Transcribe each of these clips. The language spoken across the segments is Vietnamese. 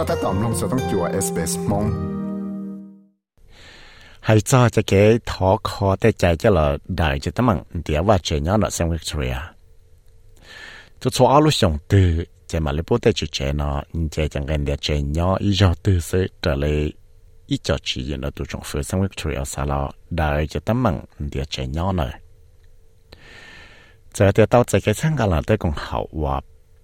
ก็ถ้าตอมลงจะต้องจัวเอสเปสมองให้จ้าจะเก๋ทอคอแต่ใจจะละได้จะตั้งมั่งเดี๋ยวว่าเจนย้อนเซนวิกตอเรียจะชัวอาลุชงตือจะมาเลยพูดแต่จุเจนอจะจังกันเดียเจนย้อนอีจอตือเสจะเลยอีจอจีนตัวจงฟื้นเซนวิกตอเรียซาลาได้จะตั้งมั่งเดียเจนย้อนเลยจะเดี๋ยว到这个参加了的更好ว่า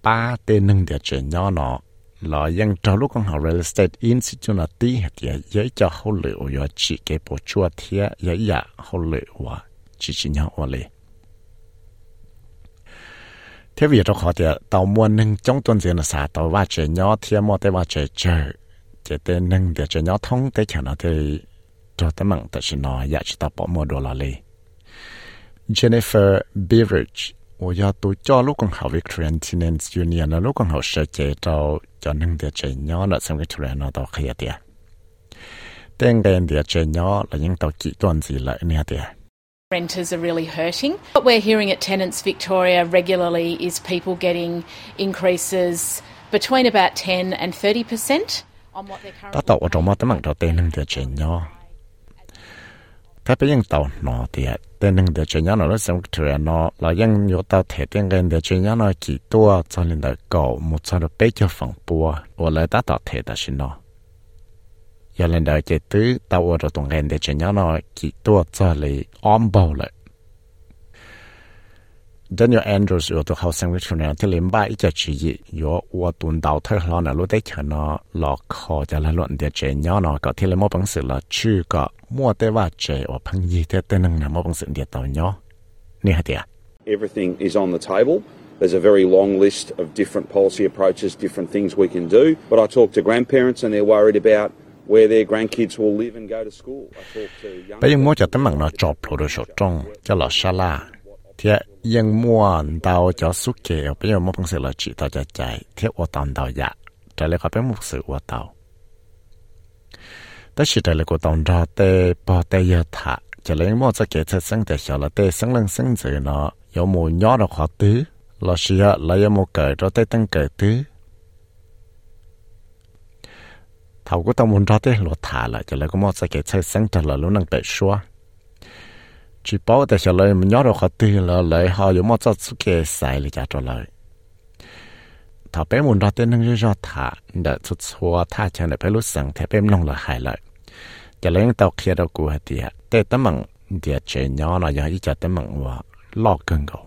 ป้าเตนึงเดียเจนย้อนเนาะ là yang trao lúc con học real estate institute là tí hết thì giấy cho hậu lệ ở yo chỉ cái bộ chua thia giấy ya hậu lệ wa chỉ chỉ nhau ở lệ. Thế vì đó họ thì tàu mua nâng trong tuần diễn là xả tàu va chạy nhỏ thia mua tàu va chạy chờ. Chạy tên nâng để chạy nhỏ thông tới chẳng nó thì cho tới mạng tới chỉ nó ya chỉ tàu bỏ mua đồ là lệ. Jennifer Beveridge 我要读教路更好 Victorian Tenants Union 那路更好设计到就能的这鸟了，成 Victorian 那到可以的。但个的这鸟了，应到极端子了，你的。Renters are really hurting. What we're hearing at Tenants Victoria regularly is people getting increases between about 10 and 30% on what they're currently. ถ้าไปยังต่อหนอเดียแต่หนึ่งเดียวชนยันเราสังเกตเนาะเรายังอยู่ต่อเทเตียงกันเดียวชนยันเรากี่ตัวจนลินเดียก่อมุดจนเราไปเจอฝั่งปัวว่าเลยตัดต่อเทตัดชินเนาะยันลินเดียเจตื้อตัวเราตรงกันเดียวชนยันเรากี่ตัวจนเลยอ้อมเบาเลย Daniel Andrews yo to how sandwich kuna ti lim ba icha chi yi yo wa tuần đầu thar họ nào lúc đấy cha no lo khó cho là luận địa chế nyo no ka ti là mo bằng sự là chu ka mua te và chế o phang gì te te nang là mo bằng sự địa tao nyo ni ha dia Everything is on the table There's a very long list of different policy approaches, different things we can do. But I talk to grandparents and they're worried about where their grandkids will live and go to school. I talk to young people thì yên mua đào cho suốt kề bây giờ mua phong sự là chỉ tao cho chạy. Thế ô tao đào dạ? Trả lại có bây một sự ô tao. Ta chỉ trả lại của tao ra tê bỏ tê giờ thả. Trả lại mua cho kề thế sinh để cho là tê sinh lên sinh gì nó. Có mù nhỏ nó khó tứ là xia là có mù cởi cho tê tăng cởi tứ thầu của tao muốn ra tê lo thả lại. Trái lại có mua cho kề thế sinh trả lại luôn năng bể xóa chỉ bảo tại sao lại nhớ được họ tiền là lại họ có một chút cái sai là cho lời thà bé muốn ra tên năng cho thà để chút xóa thà chẳng để bé lúc sáng thế bé nông là hại lợi Giờ lấy tàu kia đâu cũng hết tiền, để tấm bằng địa chế nhỏ nó giờ chỉ tấm bằng và lo cân cầu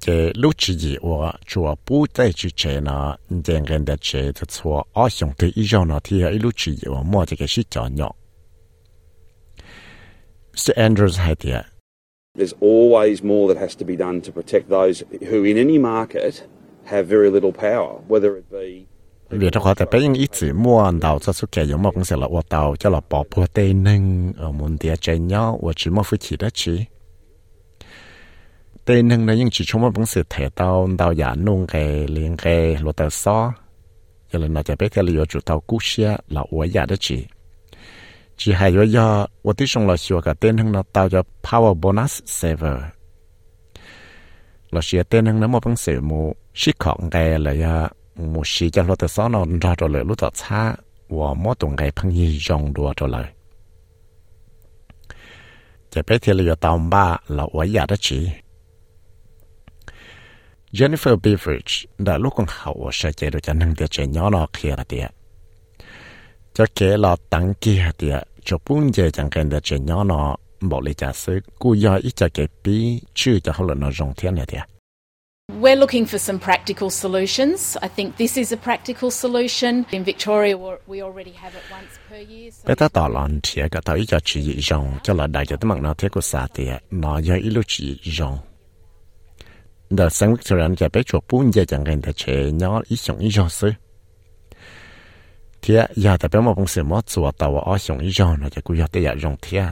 chế lúc chỉ gì và chùa bù tại chỉ chế nó tiền gần để chế chút xua ở trong thế ý cho nó thì lúc chỉ gì và mua cái gì cho nhỏ Mr. Andrews idea. There's always more that has to be done to protect those who, in any market, have very little power, whether it be. Vì giờ ít chỉ mua đào cho số kẻ giống một công sự là ô cho là bỏ bùa tê nâng ở môn địa chạy nhau và chỉ mua phi chỉ đó chỉ. Tê nâng là những chỉ trong một sự thể đào đào giả nung cái liền cái lô tờ xó. Giờ là nó จะ biết cái liệu chủ tàu cú xe là ủa giả đó chỉ chỉ hay do do và tí xong là sửa cả tên hưng nó tạo cho power bonus saver. Là sửa tên hưng nó một bằng sự mù sĩ khỏng cái là ya mù sĩ cho lo tự sao nó ra rồi lại lúc đó xa và mỗi tuần cái phăng yi dòng đùa rồi lại chỉ biết thì là tàu ba là ở giả đó chỉ Jennifer Beveridge đã lúc còn hậu sẽ chạy được cho năng tiệt chỉ nhỏ nó kia là tiệt cho kế là tăng kia tiệt cho bún dễ chẳng kèn được chuyện nhỏ nó bỏ lại giả sử cú do ít cho cái bí chưa cho họ là nó rong thiên này thế We're looking for some practical solutions. I think this is a practical solution. In Victoria, we already have it once per year. Bé ta tỏ lòn thì cái tao ít cho chỉ rong cho là đại cho tấm bằng nó thế của xã thì nó do ít lúc chỉ rong. Đời sáng Victoria cho bé chuột bún dễ chẳng kèn được chuyện nhỏ ít sống ít rong sư thế giờ ta bé một công sự mất sửa tàu ở xong ý rồi nó chỉ cứ để dùng thế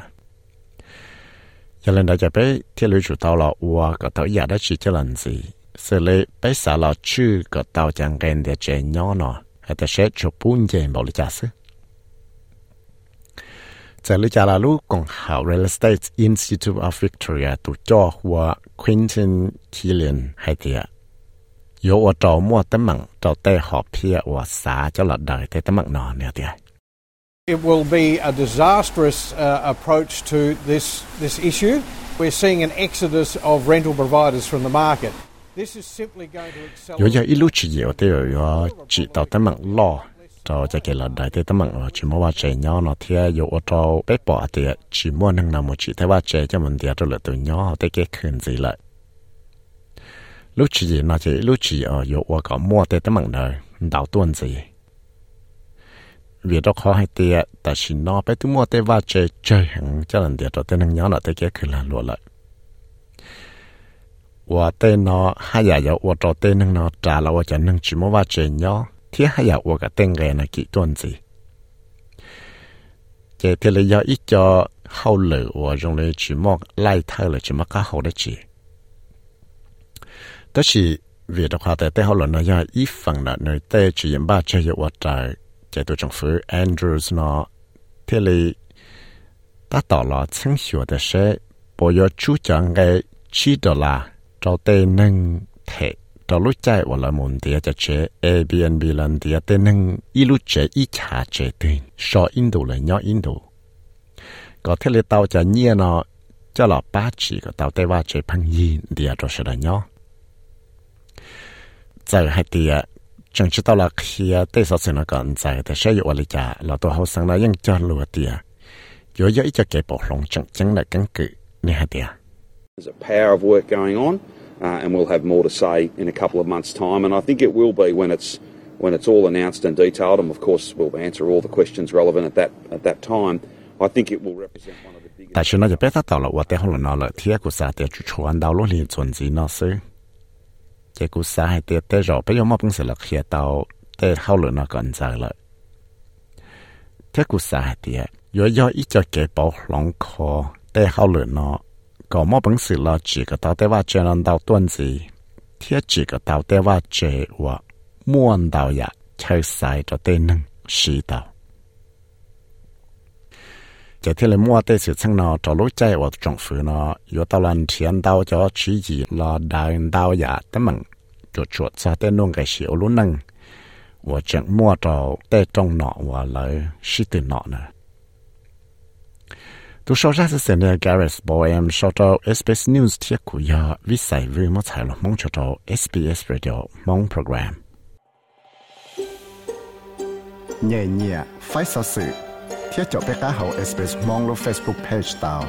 giờ lần đó cho bé thế lưu chủ tàu là ua cái tàu giờ đã chỉ cho lần gì xử lý bé xả là chưa cái tàu chẳng gần để chơi nhỏ nó hay là sẽ chụp bún giờ bảo lý trả sư giờ lý trả là lúc còn học Real Estate Institute of Victoria tổ cho của Quentin Killian hay thế 有我找莫的猛找带好撇我啥叫了 đời thế tấm mặn nọ nè tiệt. It will be a disastrous uh, approach to this this issue. We're seeing an exodus of rental providers from the market. This is simply going to accelerate. Yo yo ilu chi yo te yo yo chi tao tấm mặn lo cho cho cái lần đại thế tấm mặn chỉ mua ba trẻ nhỏ nó thia yo ô tô bé bỏ thì chỉ mua năng nào một chỉ thấy ba trẻ cho mình thì cho là tụi nhỏ họ thấy cái khuyên gì lại lúc chỉ nó chỉ lúc chỉ ở chỗ ở có mua tiền tấm bằng đời. Đào tuần gì? Vì đó khó hay tê tại chỉ nó phải tu mua tiền va chơi chơi hàng cho lần tiệt rồi tiền năng nhớ nó tê kia cứ là lụa lại và tiền nó hay là giờ và trò tê năng nó trả là và chẳng năng chỉ mua va chơi nhớ. Thì hay giờ và cả tên nghề này kỹ tuần gì? Chế thế là do ít cho hậu lửa và dùng để chỉ mua lai thay là chỉ mua cá hậu đấy chỉ 但是 vì đọc hạ tế tế họ lần này ý phần là nơi tế chỉ yên ba chơi yếu trái chế độ chính phủ Andrews nó thế lý ta tỏ là chứng hiệu tế sẽ bộ chú chẳng cái chi đó là cho tế nâng thể cho là môn Airbnb lần tế tế nâng ý lúc chế ý trả chế tình Indo là nhỏ Indo. Có thế lý tao chả nhiên nó cho là ba chỉ có tao tế ba chế phân yên địa là nhỏ giờ hai địa chẳng chỉ tao là khi tê sao sẽ nó còn giờ thì sẽ có lý trả là tôi hậu sang là những cho lùa địa có có ít cho cái bộ lòng chẳng chẳng là căn cứ nè hai địa There's a power of work going on, uh, and we'll have more to say in a couple of months' time. And I think it will be when it's when it's all announced and detailed. And of course, we'll answer all the questions relevant at that at that time. I think it will represent one of the biggest. 但是呢，就别他到了，我待会儿拿了铁骨沙的去传到了里存子那是， chế cú xa hay tiệt tê rõ, bây giờ mà cũng sẽ là khía tàu tê hao lửa nó còn giờ lợi thế cú xa hay tiệt yo yo ít cho kế bảo lòng khó tê hao lửa nó, có mà cũng sẽ là chỉ cái dạ, tàu tê va chơi gì? Chỉ cái tàu tê va chơi và muôn tàu ya chơi cho tê nâng sĩ tàu giờ thì là mua tế sự chân nó cho lối chạy và trong phủ nó yếu tao lần thiền đau cho chỉ gì? Là đại đau ya tế mừng. Cho chuột cho tên nông cái luôn nâng và chẳng mua cho tế trong nọ và lại sĩ từ nọ nữa sau ra sẽ là Gareth Boyam sau đó SBS News thiết của ya vi sai vi mo sai lo mong đó SBS Radio mong program nhẹ nhẹ phải sao sự thiết cho bé cá hậu SBS mong lo Facebook page tao